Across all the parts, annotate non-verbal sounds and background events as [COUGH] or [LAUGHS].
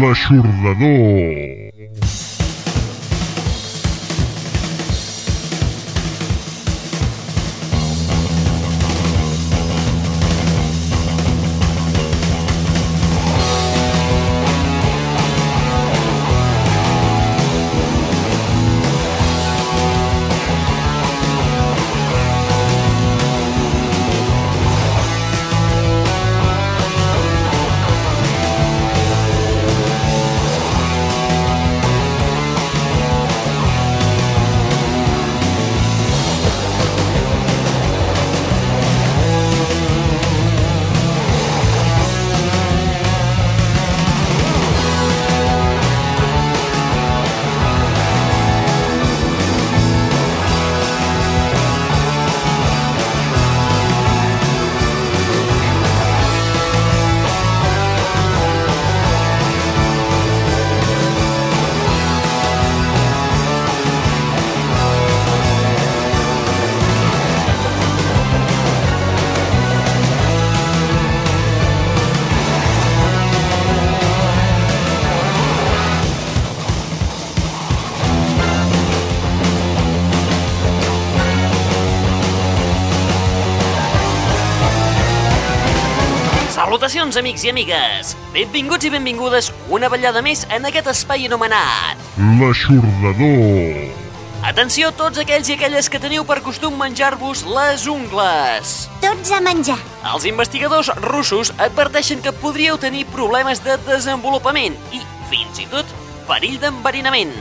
L'aixordador. Amics i amigues! Benvinguts i benvingudes una vetllada més en aquest espai anomenat. L'aixordador. Atenció tots aquells i aquelles que teniu per costum menjar-vos les ungles. Tots a menjar. Els investigadors russos adverteixen que podríeu tenir problemes de desenvolupament i, fins i tot, perill d'enverinament.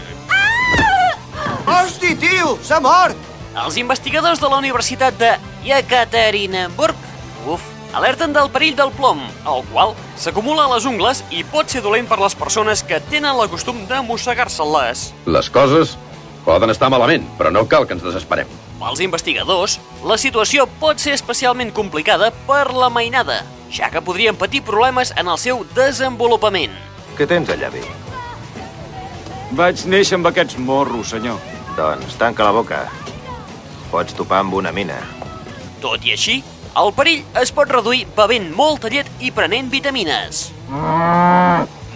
Hosti, tio! S'ha mort! Els investigadors de la Universitat de Yekaterinburg, uf, alerten del perill del plom, el qual s'acumula a les ungles i pot ser dolent per les persones que tenen la costum de mossegar-se-les. Les coses poden estar malament, però no cal que ens desesperem. Pels investigadors, la situació pot ser especialment complicada per la mainada, ja que podrien patir problemes en el seu desenvolupament. Què tens allà, Vic? Vaig néixer amb aquests morros, senyor. Doncs tanca la boca. Pots topar amb una mina. Tot i així, el perill es pot reduir bevent molta llet i prenent vitamines.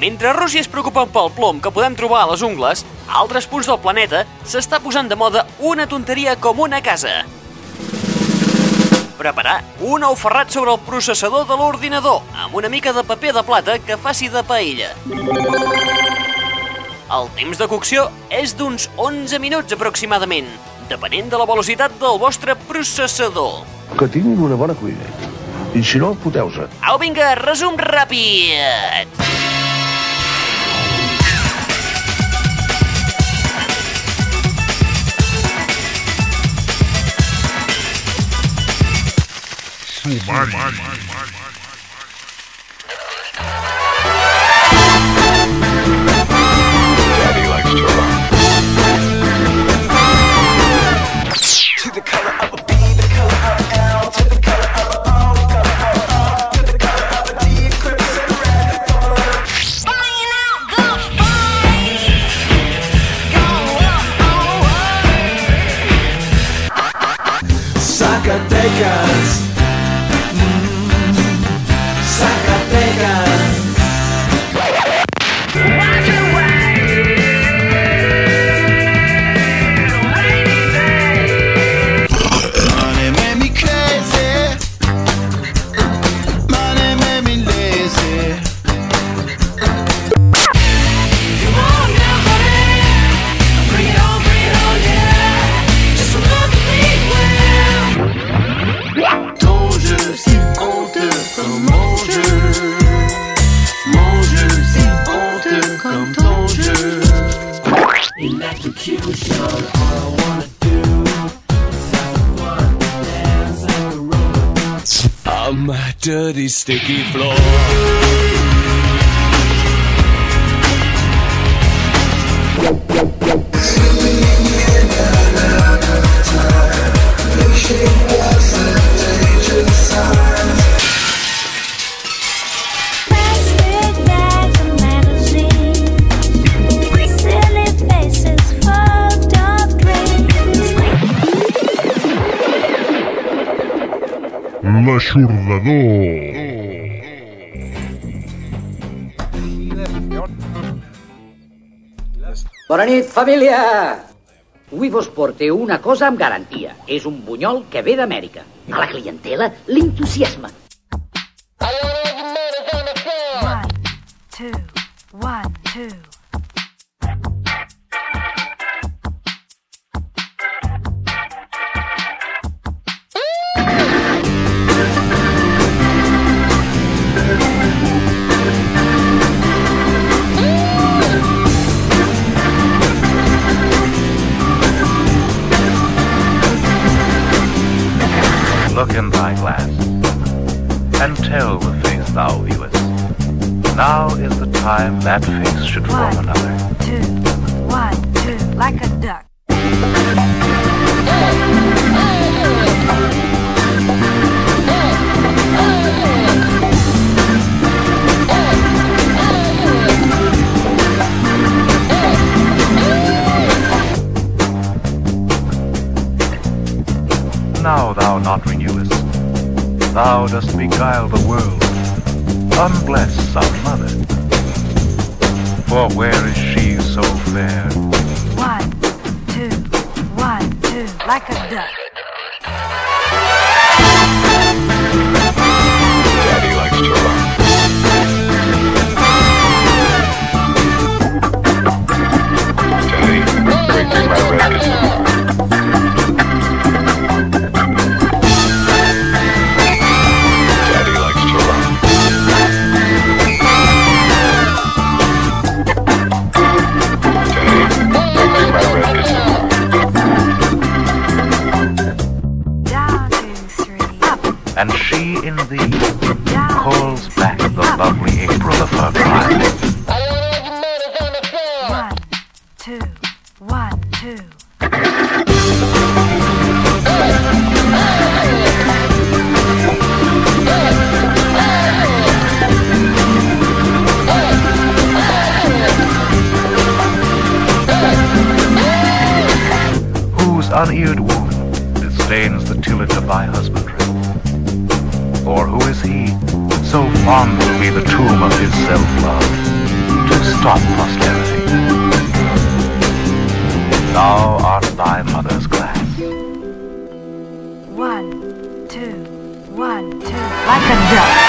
Mentre Rússia es preocupa pel plom que podem trobar a les ungles, a altres punts del planeta s'està posant de moda una tonteria com una casa. Preparar un ou ferrat sobre el processador de l'ordinador amb una mica de paper de plata que faci de paella. El temps de cocció és d'uns 11 minuts aproximadament, depenent de la velocitat del vostre processador. Que tinguin una bona cuina. I si no, foteu-se. Au, vinga, resum ràpid! Sumari. Zacatecas. Mm, Zacatecas. Money my dirty, sticky floor. Plastic Bona nit, família! Avui vos porte una cosa amb garantia. És un bunyol que ve d'Amèrica. A la clientela l'entusiasma. Tell the face thou viewest. Now is the time that face should form another. two, one, two, like a duck. Now thou not renewest. Thou dost beguile the world. Unbless our mother. For where is she so fair? One, two, one, two, like a duck. Uneared womb disdains the tillage of thy husbandry? Or who is he, so fond will be the tomb of his self-love, to stop posterity? Thou art thy mother's glass. One, two, one, two, like a duck.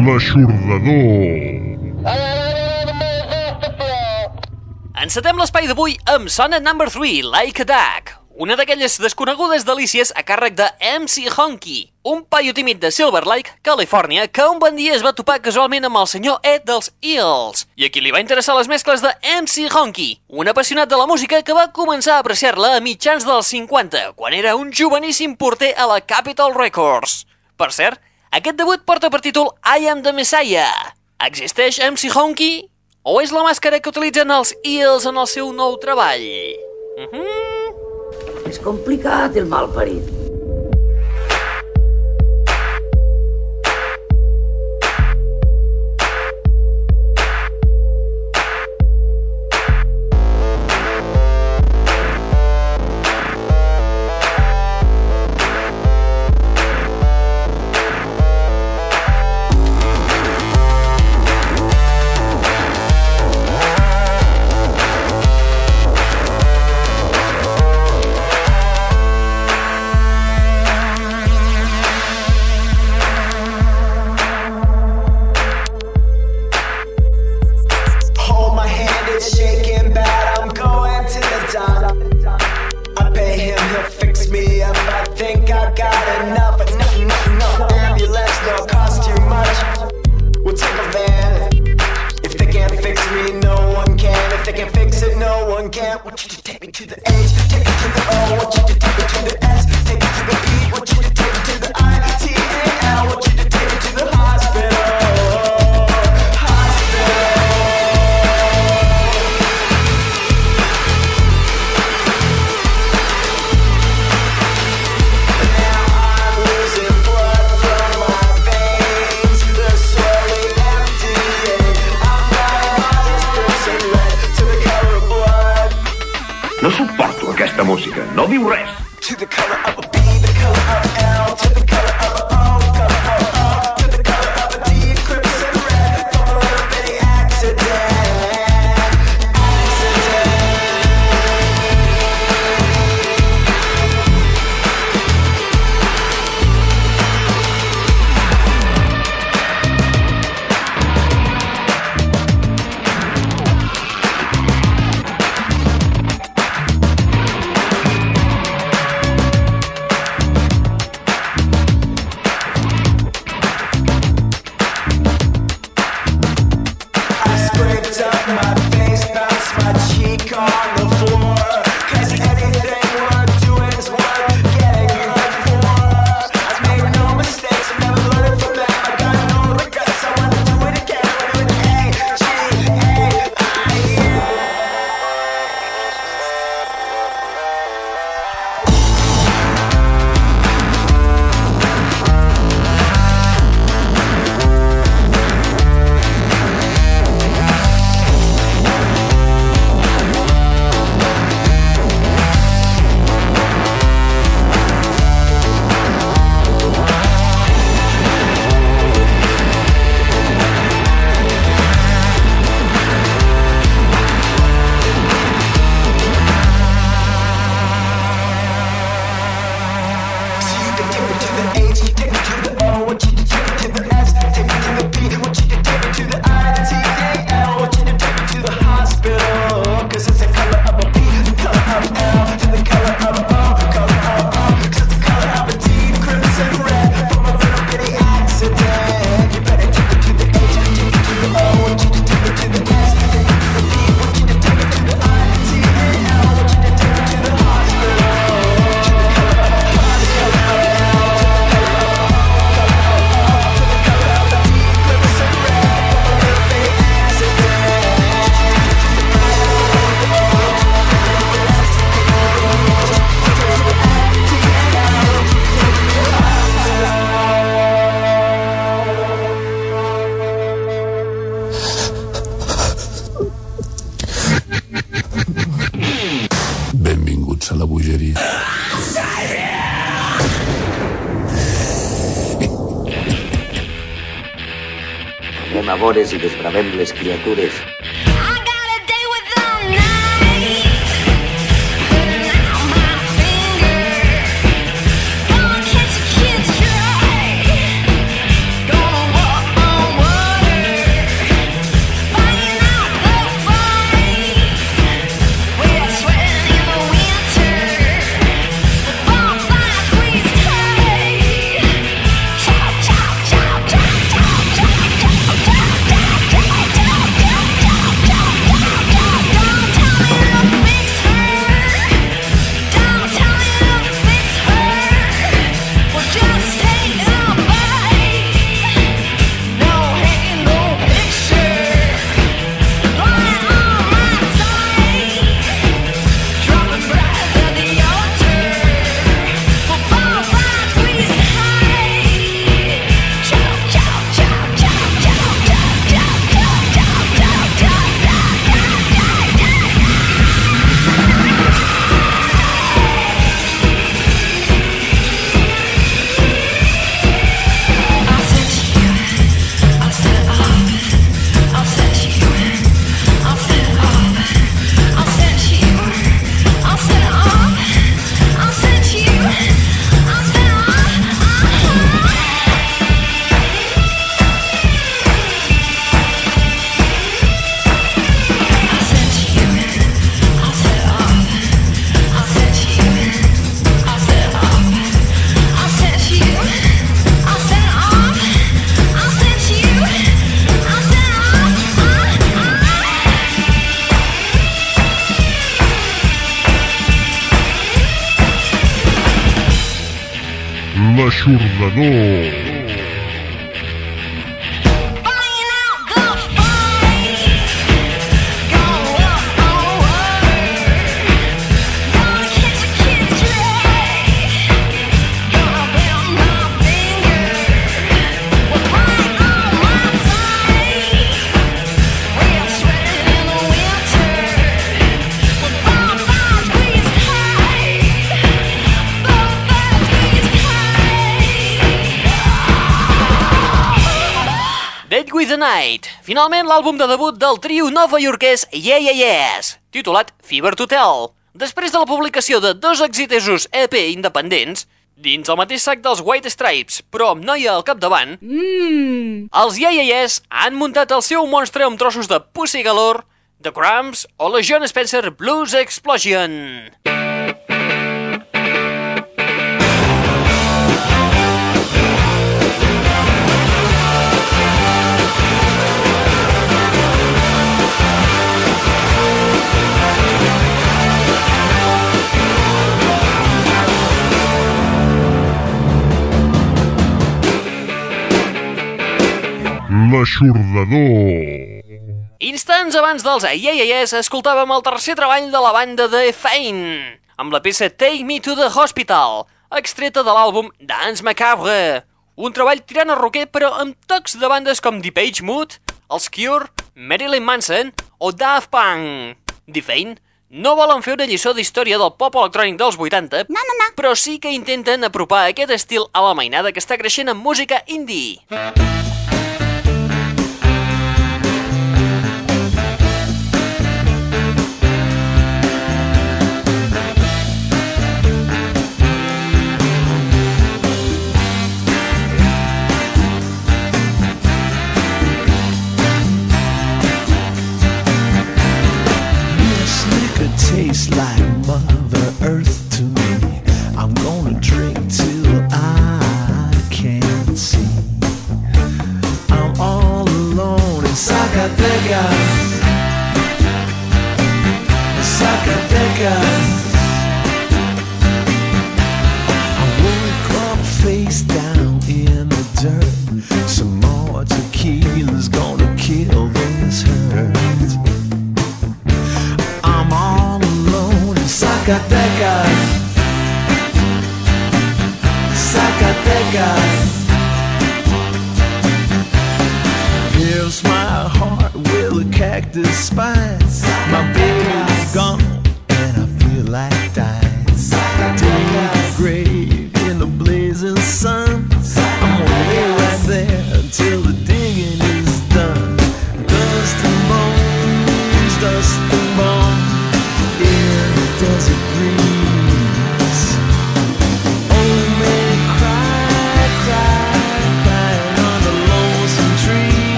L'aixordador. Encetem l'espai d'avui amb Sona Number 3, Like a Duck, una d'aquelles desconegudes delícies a càrrec de MC Honky, un paio tímid de Silver Lake, Califòrnia, que un bon dia es va topar casualment amb el senyor Ed dels Eels, i a qui li va interessar les mescles de MC Honky, un apassionat de la música que va començar a apreciar-la a mitjans dels 50, quan era un joveníssim porter a la Capitol Records. Per cert, aquest debut porta per títol I Am the Messiah. Existeix MC Honky? O és la màscara que utilitzen els Eels en el seu nou treball? Mm -hmm. És complicat el malparit. they can fix it, no one can. Want you to take me to the H. take me to the O, want you to take me to the S, take me to the P. want you to take me to the I. pobres i desbravenbles criatures finalment l'àlbum de debut del trio novaiorquès Yeah Yeah Yes, titulat Fever to Tell. Després de la publicació de dos exitosos EP independents, dins el mateix sac dels White Stripes, però amb noia al capdavant, Mmm. els Yeah Yeah Yes han muntat el seu monstre amb trossos de Pussy Galore, The Cramps o la John Spencer Blues Explosion. L'aixordador. Instants abans dels Yes escoltàvem el tercer treball de la banda de Fane, amb la peça Take Me to the Hospital, extreta de l'àlbum Dance Macabre. Un treball tirant a roquer però amb tocs de bandes com Depeche Mode, Els Cure, Marilyn Manson o Daft Punk. Defane no volen fer una lliçó d'història del pop electrònic dels 80, No, no, no. però sí que intenten apropar aquest estil a la mainada que està creixent en música indie. Tastes like Mother Earth to me. I'm gonna drink till I can't see. I'm all alone in Zacatecas. Zacatecas.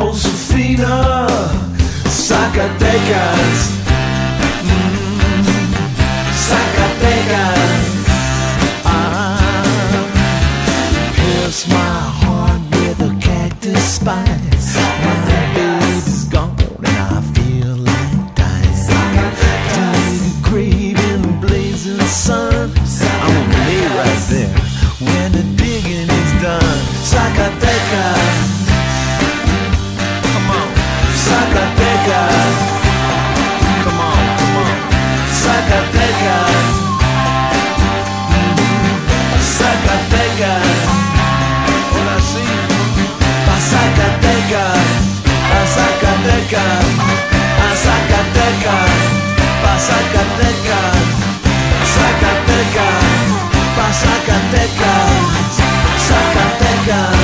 Josefina, Zacatecas. Zacatecas. Zacatecas. Come saca come on. Zacatecas. Zacatecas. Ahora sí. Pa Zacatecas. Pa Zacatecas. Pa Zacatecas. Pa Pa Zacatecas. Zacatecas.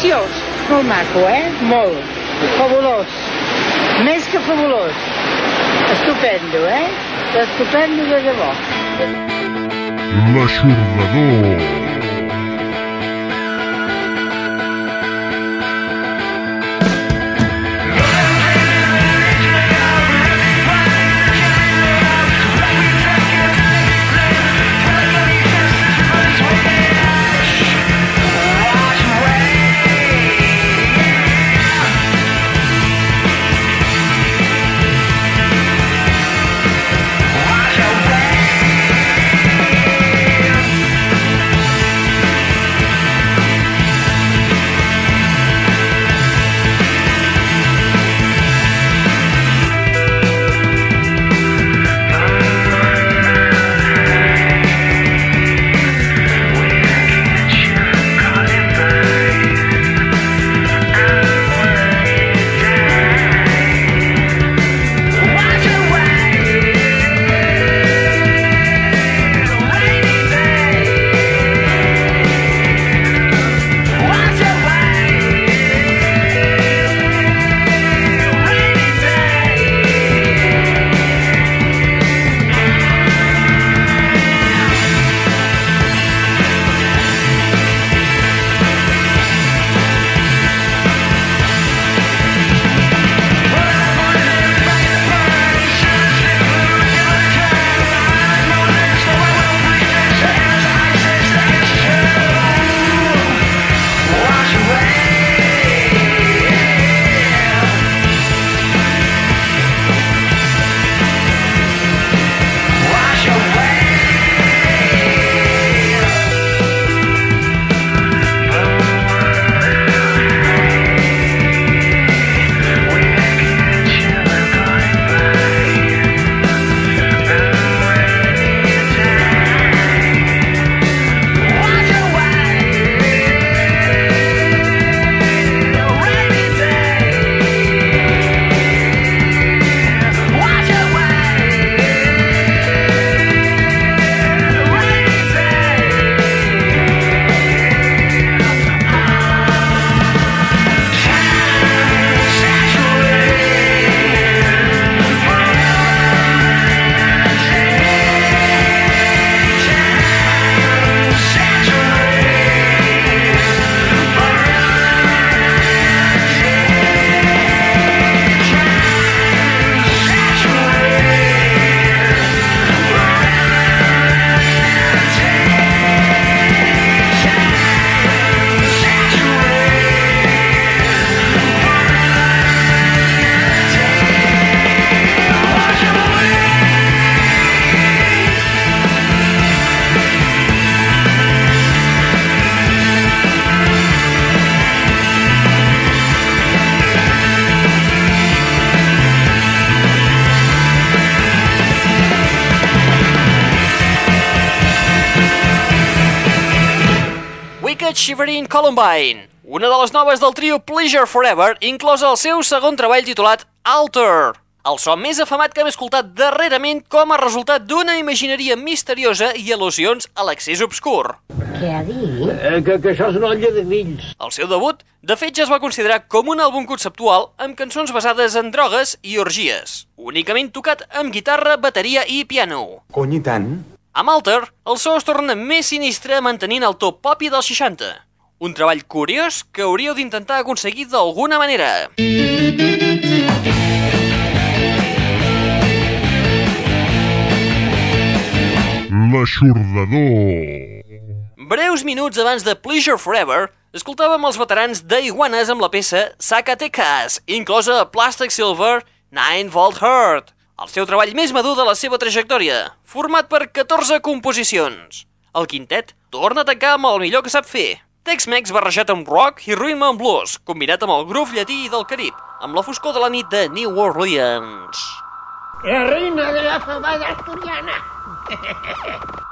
Preciós, molt maco, eh? Molt. Fabulós. Més que fabulós. Estupendo, eh? Estupendo de debò. L'aixordador. Columbine, una de les noves del trio Pleasure Forever, inclosa el seu segon treball titulat Alter, el so més afamat que hem escoltat darrerament com a resultat d'una imagineria misteriosa i al·lusions a l'accés obscur. Què ha dit? Eh, que, que això és una olla de grills. El seu debut, de fet, ja es va considerar com un àlbum conceptual amb cançons basades en drogues i orgies, únicament tocat amb guitarra, bateria i piano. Cony, i tant? Amb Alter, el so es torna més sinistre mantenint el to popi dels 60. Un treball curiós que hauríeu d'intentar aconseguir d'alguna manera. L'aixordador. Breus minuts abans de Pleasure Forever, escoltàvem els veterans d'Iguanes amb la peça Zacatecas, inclosa a Plastic Silver 9 Volt Heart, el seu treball més madur de la seva trajectòria, format per 14 composicions. El quintet torna a tancar amb el millor que sap fer. Tex-Mex barrejat amb rock i rhythm and blues, combinat amb el groove llatí del Carib, amb la foscor de la nit de New Orleans. La reina de la fabada asturiana. [LAUGHS]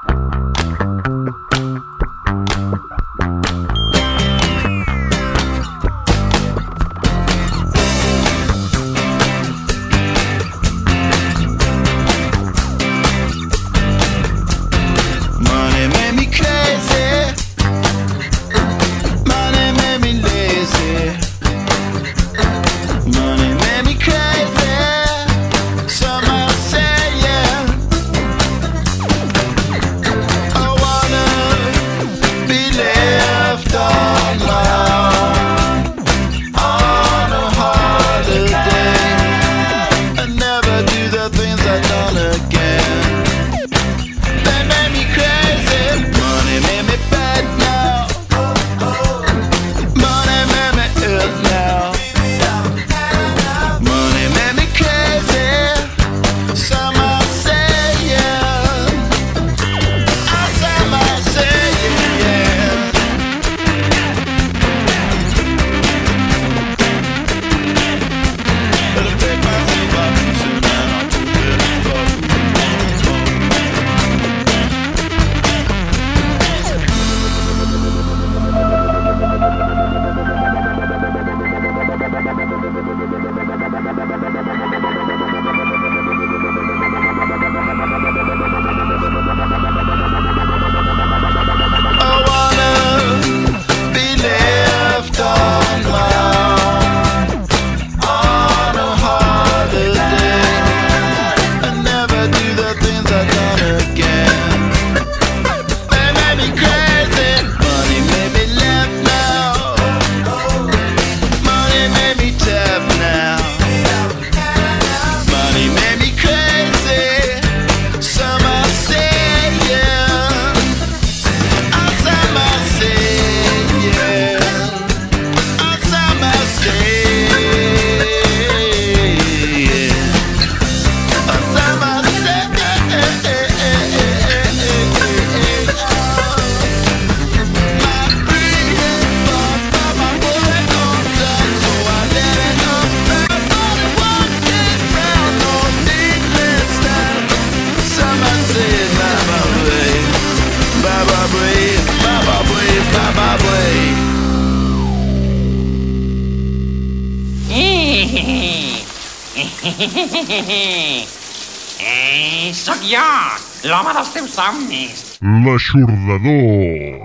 somnis. L'aixordador.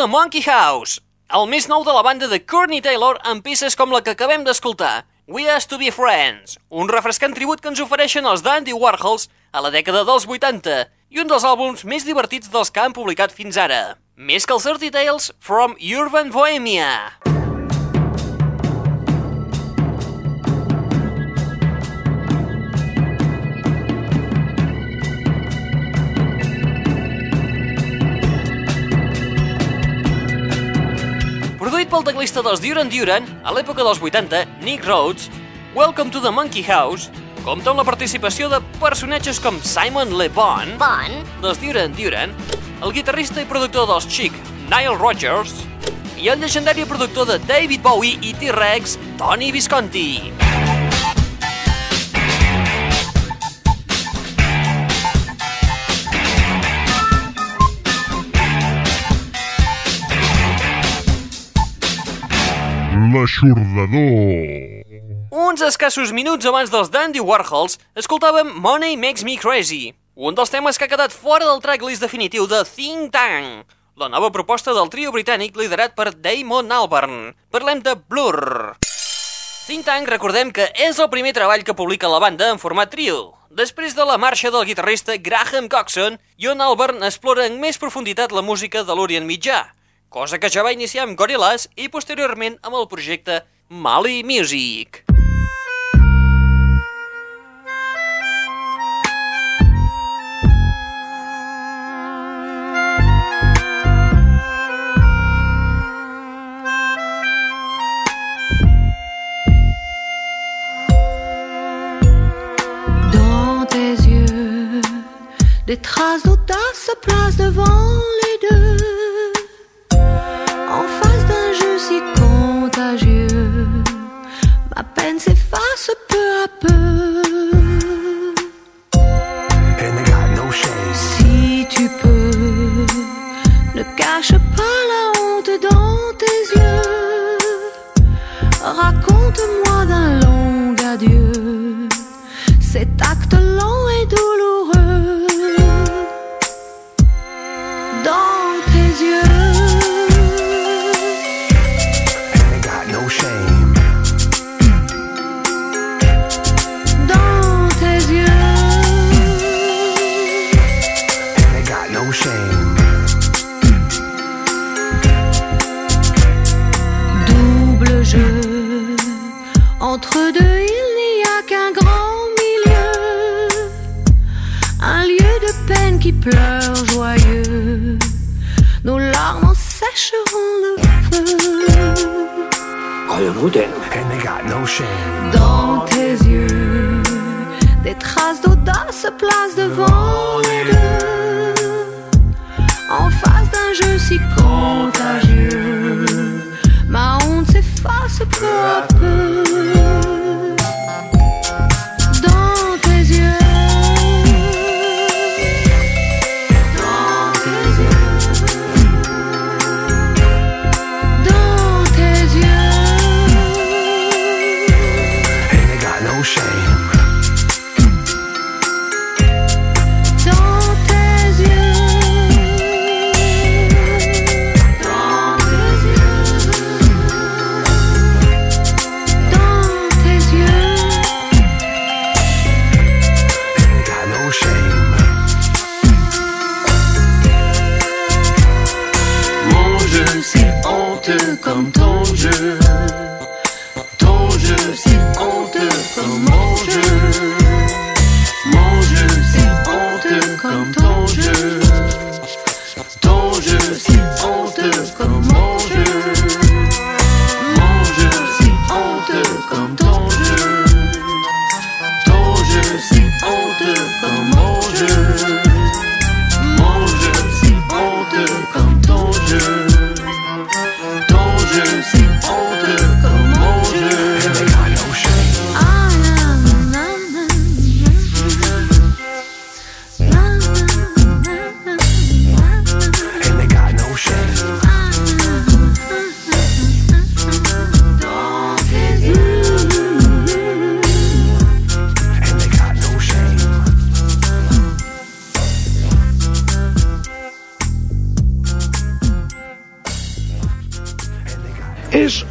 The Monkey House, el més nou de la banda de Courtney Taylor amb peces com la que acabem d'escoltar, We Has to Be Friends, un refrescant tribut que ens ofereixen els Dandy Warhols a la dècada dels 80 i un dels àlbums més divertits dels que han publicat fins ara. Més que els Dirty Tales from Urban Bohemia. Pel teclista dels Duran Duran, a l'època dels 80, Nick Rhodes, Welcome to the Monkey House compta amb la participació de personatges com Simon Le Bon, Bon. dels Duran Duran, el guitarrista i productor dels Chic, Nile Rodgers, i el llegendari productor de David Bowie i T-Rex, Tony Visconti. L'aixordador. Uns escassos minuts abans dels Dandy Warhols, escoltàvem Money Makes Me Crazy, un dels temes que ha quedat fora del tracklist definitiu de Think Tank, la nova proposta del trio britànic liderat per Damon Albarn. Parlem de Blur. Think Tank, recordem que és el primer treball que publica la banda en format trio, després de la marxa del guitarrista Graham Coxon i on Albarn explora en més profunditat la música de l'Orient Mitjà, cosa que ja va iniciar amb Gorillaz i posteriorment amb el projecte Mali Music. Dans yeux, des traces d'audace se placent devant les deux. Ma peine s'efface peu à peu. Si tu peux, ne cache pas la honte dans tes yeux. Raconte-moi d'un long adieu cet acte qui pleure joyeux. Nos larmes en sécheront le feu. Dans tes yeux, des traces d'audace se placent devant les deux. En face d'un jeu si contagieux, ma honte s'efface peu à peu.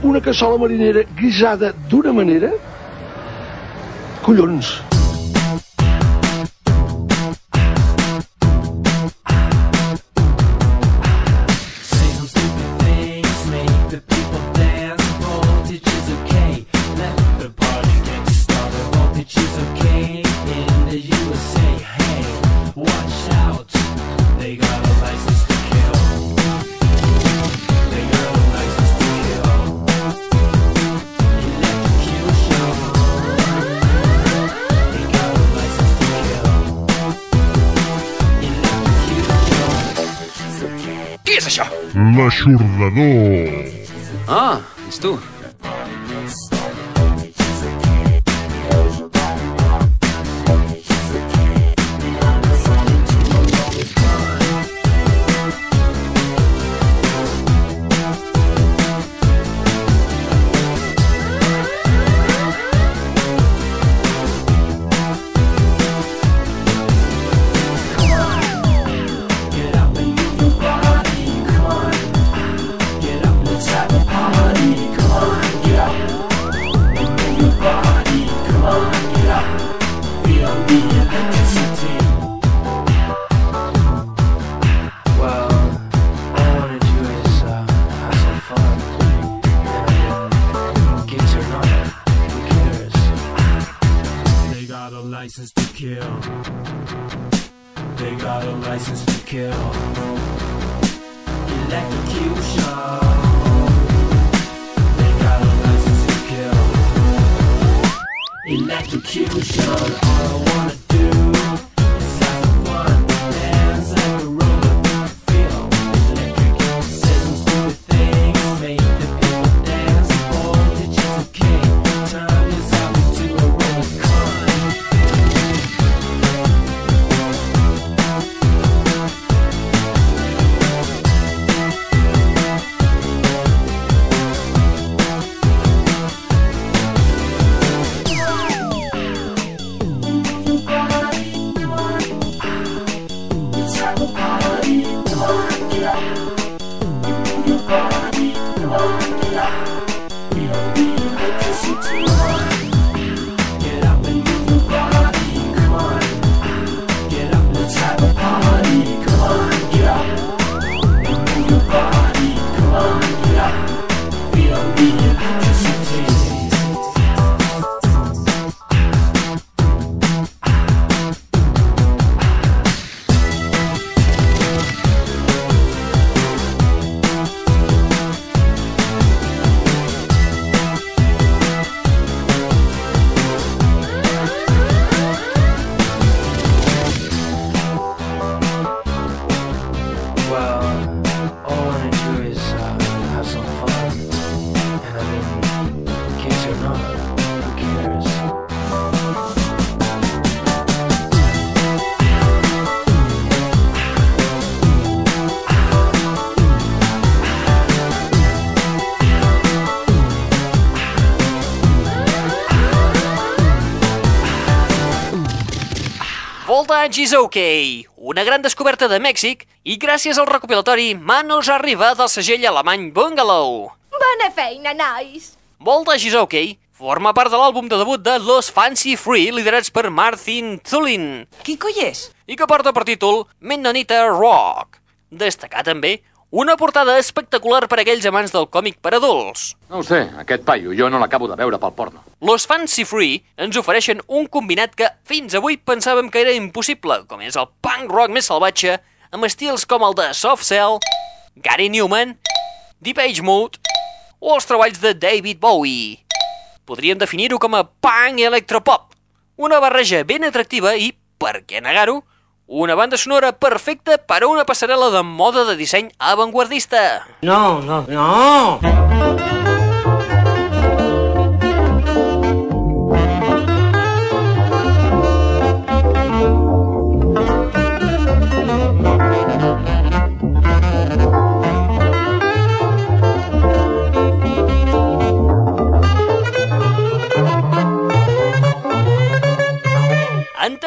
Una cassola marinera guisada d'una manera... Collons. L'aixordador. Ah, ets tu. They got a license to kill. Electrocution. They got a license to kill. Electrocution. I wanna Voltage is OK, una gran descoberta de Mèxic i gràcies al recopilatori Manos Arriba del segell alemany Bungalow. Bona feina, nois! Voltage is OK forma part de l'àlbum de debut de Los Fancy Free liderats per Martin Tulin. Qui coi és? I que porta per títol Mennonita Rock. Destacar també una portada espectacular per a aquells amants del còmic per adults. No ho sé, aquest paio jo no l'acabo de veure pel porno. Los Fancy Free ens ofereixen un combinat que fins avui pensàvem que era impossible, com és el punk rock més salvatge, amb estils com el de Soft Cell, Gary Newman, Deep Age Mode o els treballs de David Bowie. Podríem definir-ho com a punk electropop, una barreja ben atractiva i, per què negar-ho, una banda sonora perfecta per a una passarel·la de moda de disseny avantguardista. No, no, no!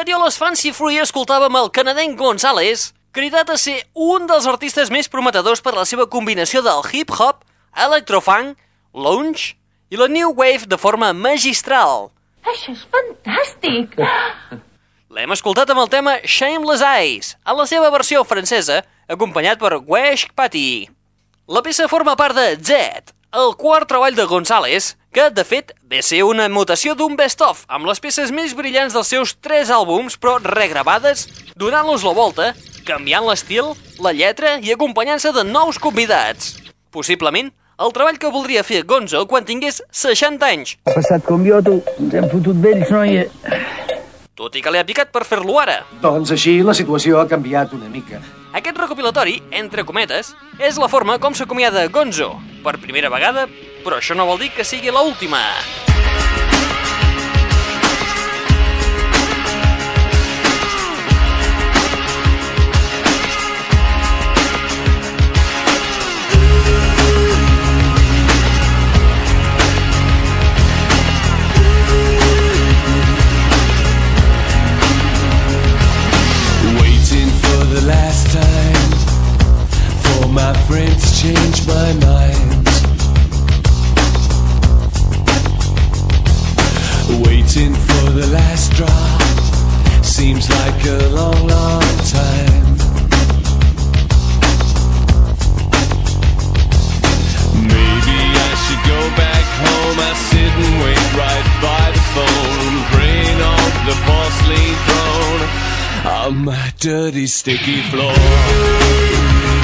Anterior a les Fancy Free escoltàvem el canadenc González, cridat a ser un dels artistes més prometedors per la seva combinació del hip-hop, electrofunk, lounge i la new wave de forma magistral. Això és fantàstic! [LAUGHS] L'hem escoltat amb el tema Shameless Eyes, a la seva versió francesa, acompanyat per Wesh Patty. La peça forma part de Z, el quart treball de González, que, de fet, ve a ser una mutació d'un best-of, amb les peces més brillants dels seus tres àlbums, però regravades, donant-los la volta, canviant l'estil, la lletra i acompanyant-se de nous convidats. Possiblement, el treball que voldria fer Gonzo quan tingués 60 anys, Ha passat com jo, tu. Ens hem fotut vells, noia. tot i que li ha picat per fer-lo ara. Doncs així la situació ha canviat una mica. Aquest recopilatori, entre cometes, és la forma com s'acomiada Gonzo, per primera vegada, però això no vol dir que sigui la última. frames change my mind. Waiting for the last drop seems like a long, long time. Maybe I should go back home. I sit and wait right by the phone, praying on the porcelain throne on my dirty, sticky floor.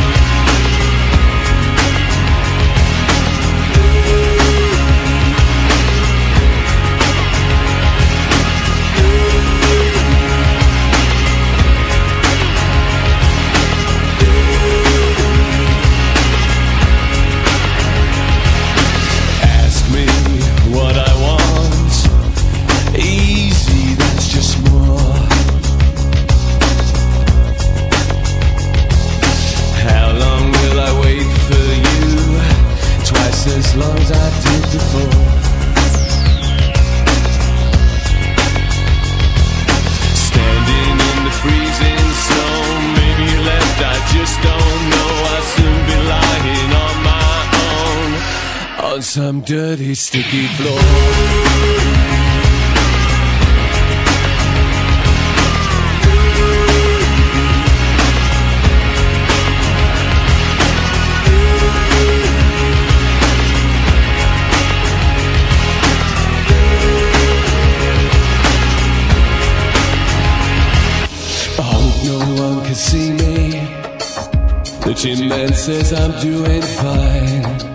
some dirty, sticky floor. Jim Man says I'm doing fine.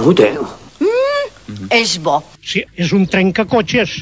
menut, eh? Mm, és bo. Sí, és un trencacotxes.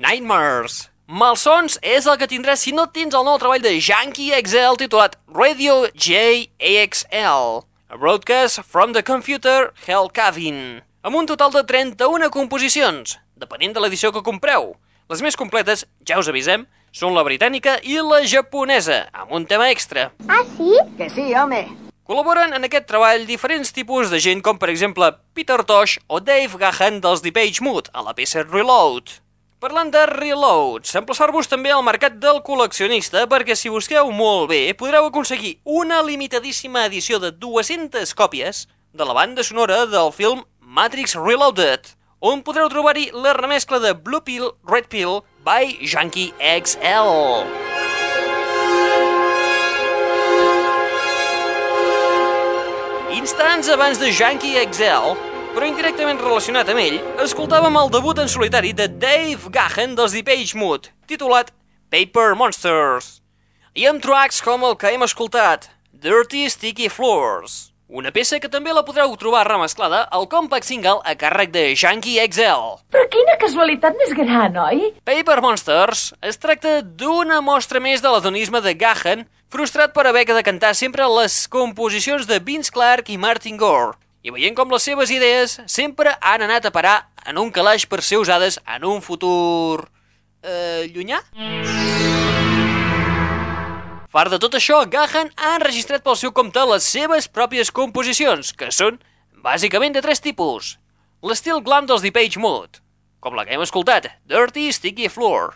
Nightmares. Malsons és el que tindràs si no tens el nou treball de Yankee XL titulat Radio JAXL, a broadcast from the computer Hell Cabin, amb un total de 31 composicions, depenent de l'edició que compreu. Les més completes, ja us avisem, són la britànica i la japonesa, amb un tema extra. Ah, sí? Que sí, home. Col·laboren en aquest treball diferents tipus de gent com per exemple Peter Tosh o Dave Gahan dels Depeche Mode a la peça Reload. Parlant de Reload, s'emplaçar-vos també al mercat del col·leccionista perquè si busqueu molt bé podreu aconseguir una limitadíssima edició de 200 còpies de la banda sonora del film Matrix Reloaded, on podreu trobar-hi la remescla de Blue Pill, Red Pill by Junkie XL. Instants abans de Junkie XL, però indirectament relacionat amb ell, escoltàvem el debut en solitari de Dave Gahan dels Depeche Mode, titulat Paper Monsters, i amb tracks com el que hem escoltat, Dirty Sticky Floors, una peça que també la podreu trobar remesclada al compact single a càrrec de Junkie XL. Però quina casualitat més gran, oi? Paper Monsters es tracta d'una mostra més de l'adonisme de Gahan, frustrat per haver de cantar sempre les composicions de Vince Clarke i Martin Gore, i veient com les seves idees sempre han anat a parar en un calaix per ser usades en un futur... Eh, llunyà? Fart de tot això, Gahan ha enregistrat pel seu compte les seves pròpies composicions, que són bàsicament de tres tipus. L'estil glam dels Depeche Mode, com la que hem escoltat, Dirty Sticky Floor,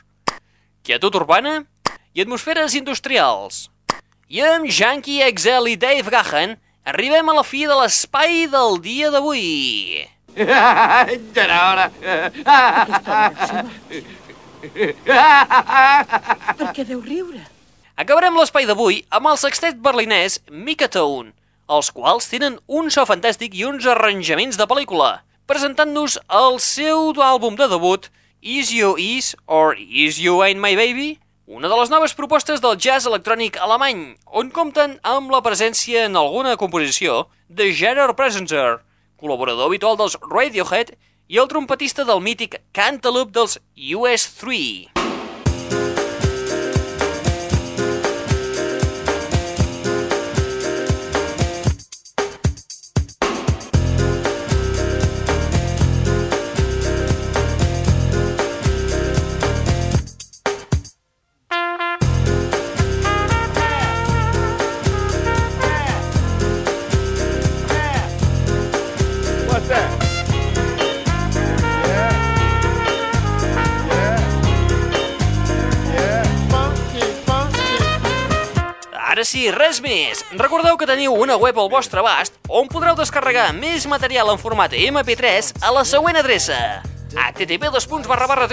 quietud urbana i atmosferes industrials. I amb Junkie XL i Dave Gahan arribem a la fi de l'espai del dia d'avui. Ja era hora. Per què deu riure? Acabarem l'espai d'avui amb el sextet berlinès Mikatone, els quals tenen un so fantàstic i uns arranjaments de pel·lícula, presentant-nos el seu àlbum de debut Is You Is or Is You Ain't My Baby? Una de les noves propostes del jazz electrònic alemany, on compten amb la presència en alguna composició de Gerard Presenter, col·laborador habitual dels Radiohead i el trompetista del mític Cantaloupe dels US3. Sí, res més. Recordeu que teniu una web al vostre abast on podreu descarregar més material en format MP3 a la següent adreça http dos punts barra barra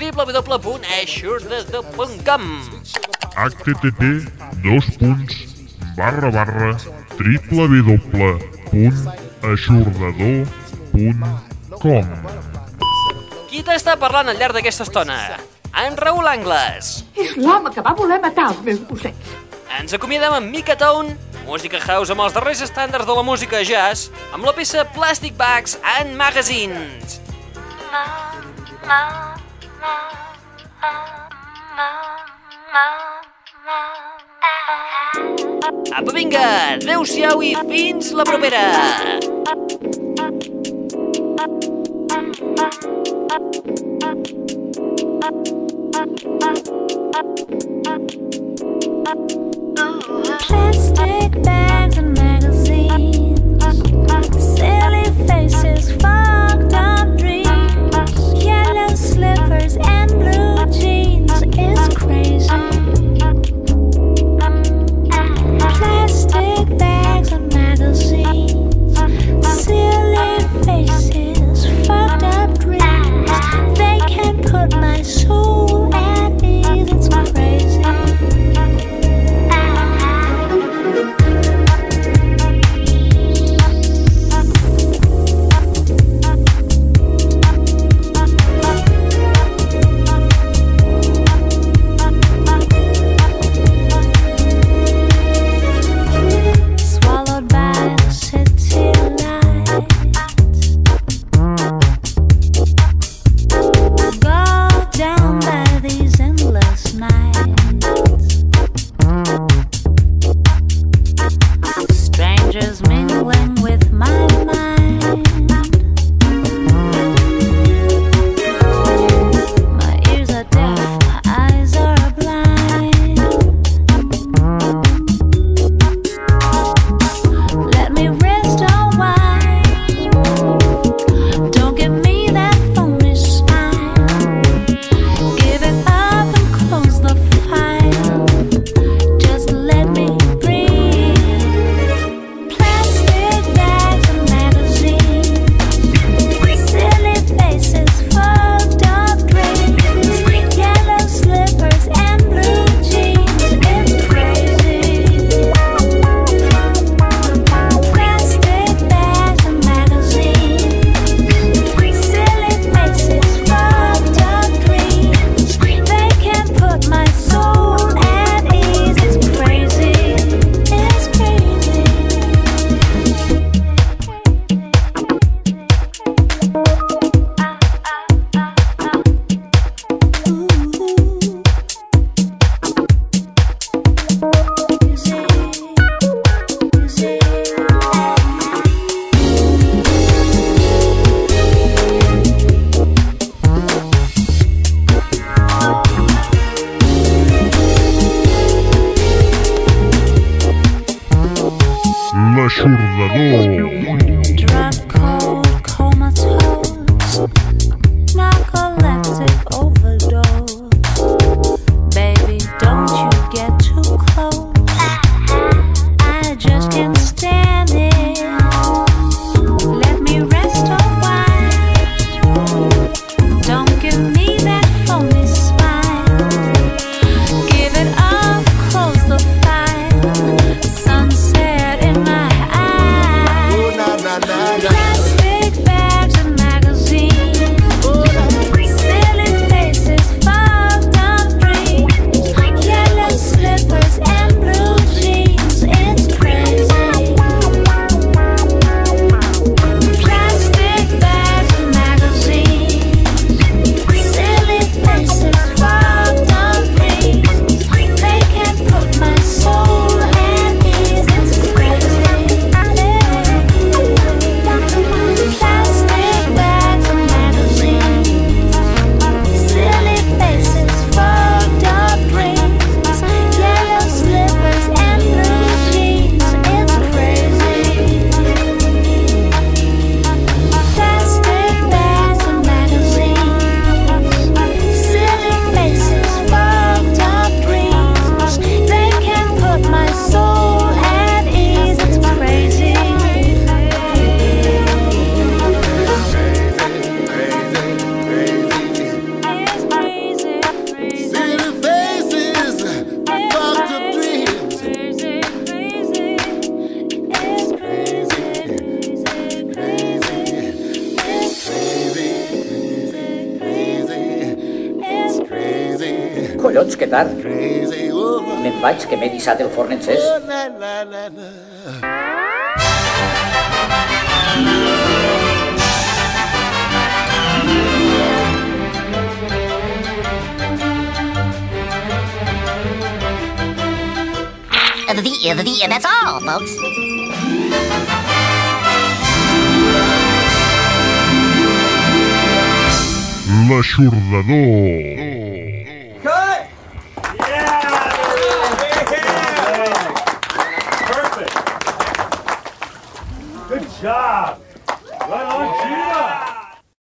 www.aixordador.com Qui t'està parlant al llarg d'aquesta estona? En Raül Angles. És l'home que va voler matar els meus gossets. Ens acomiadem amb Mika Town, música house amb els darrers estàndards de la música jazz, amb la peça Plastic Bags and Magazines. Apa, vinga! Adéu-siau i fins la propera! Plastic bags and magazines, silly faces, fogged up dreams, yellow slippers and magazines Silly faces fogged on dream Yellow slippers and blue jeans. It's guisat el forn encès. La, the, the, the, that's all, folks. L'aixordador.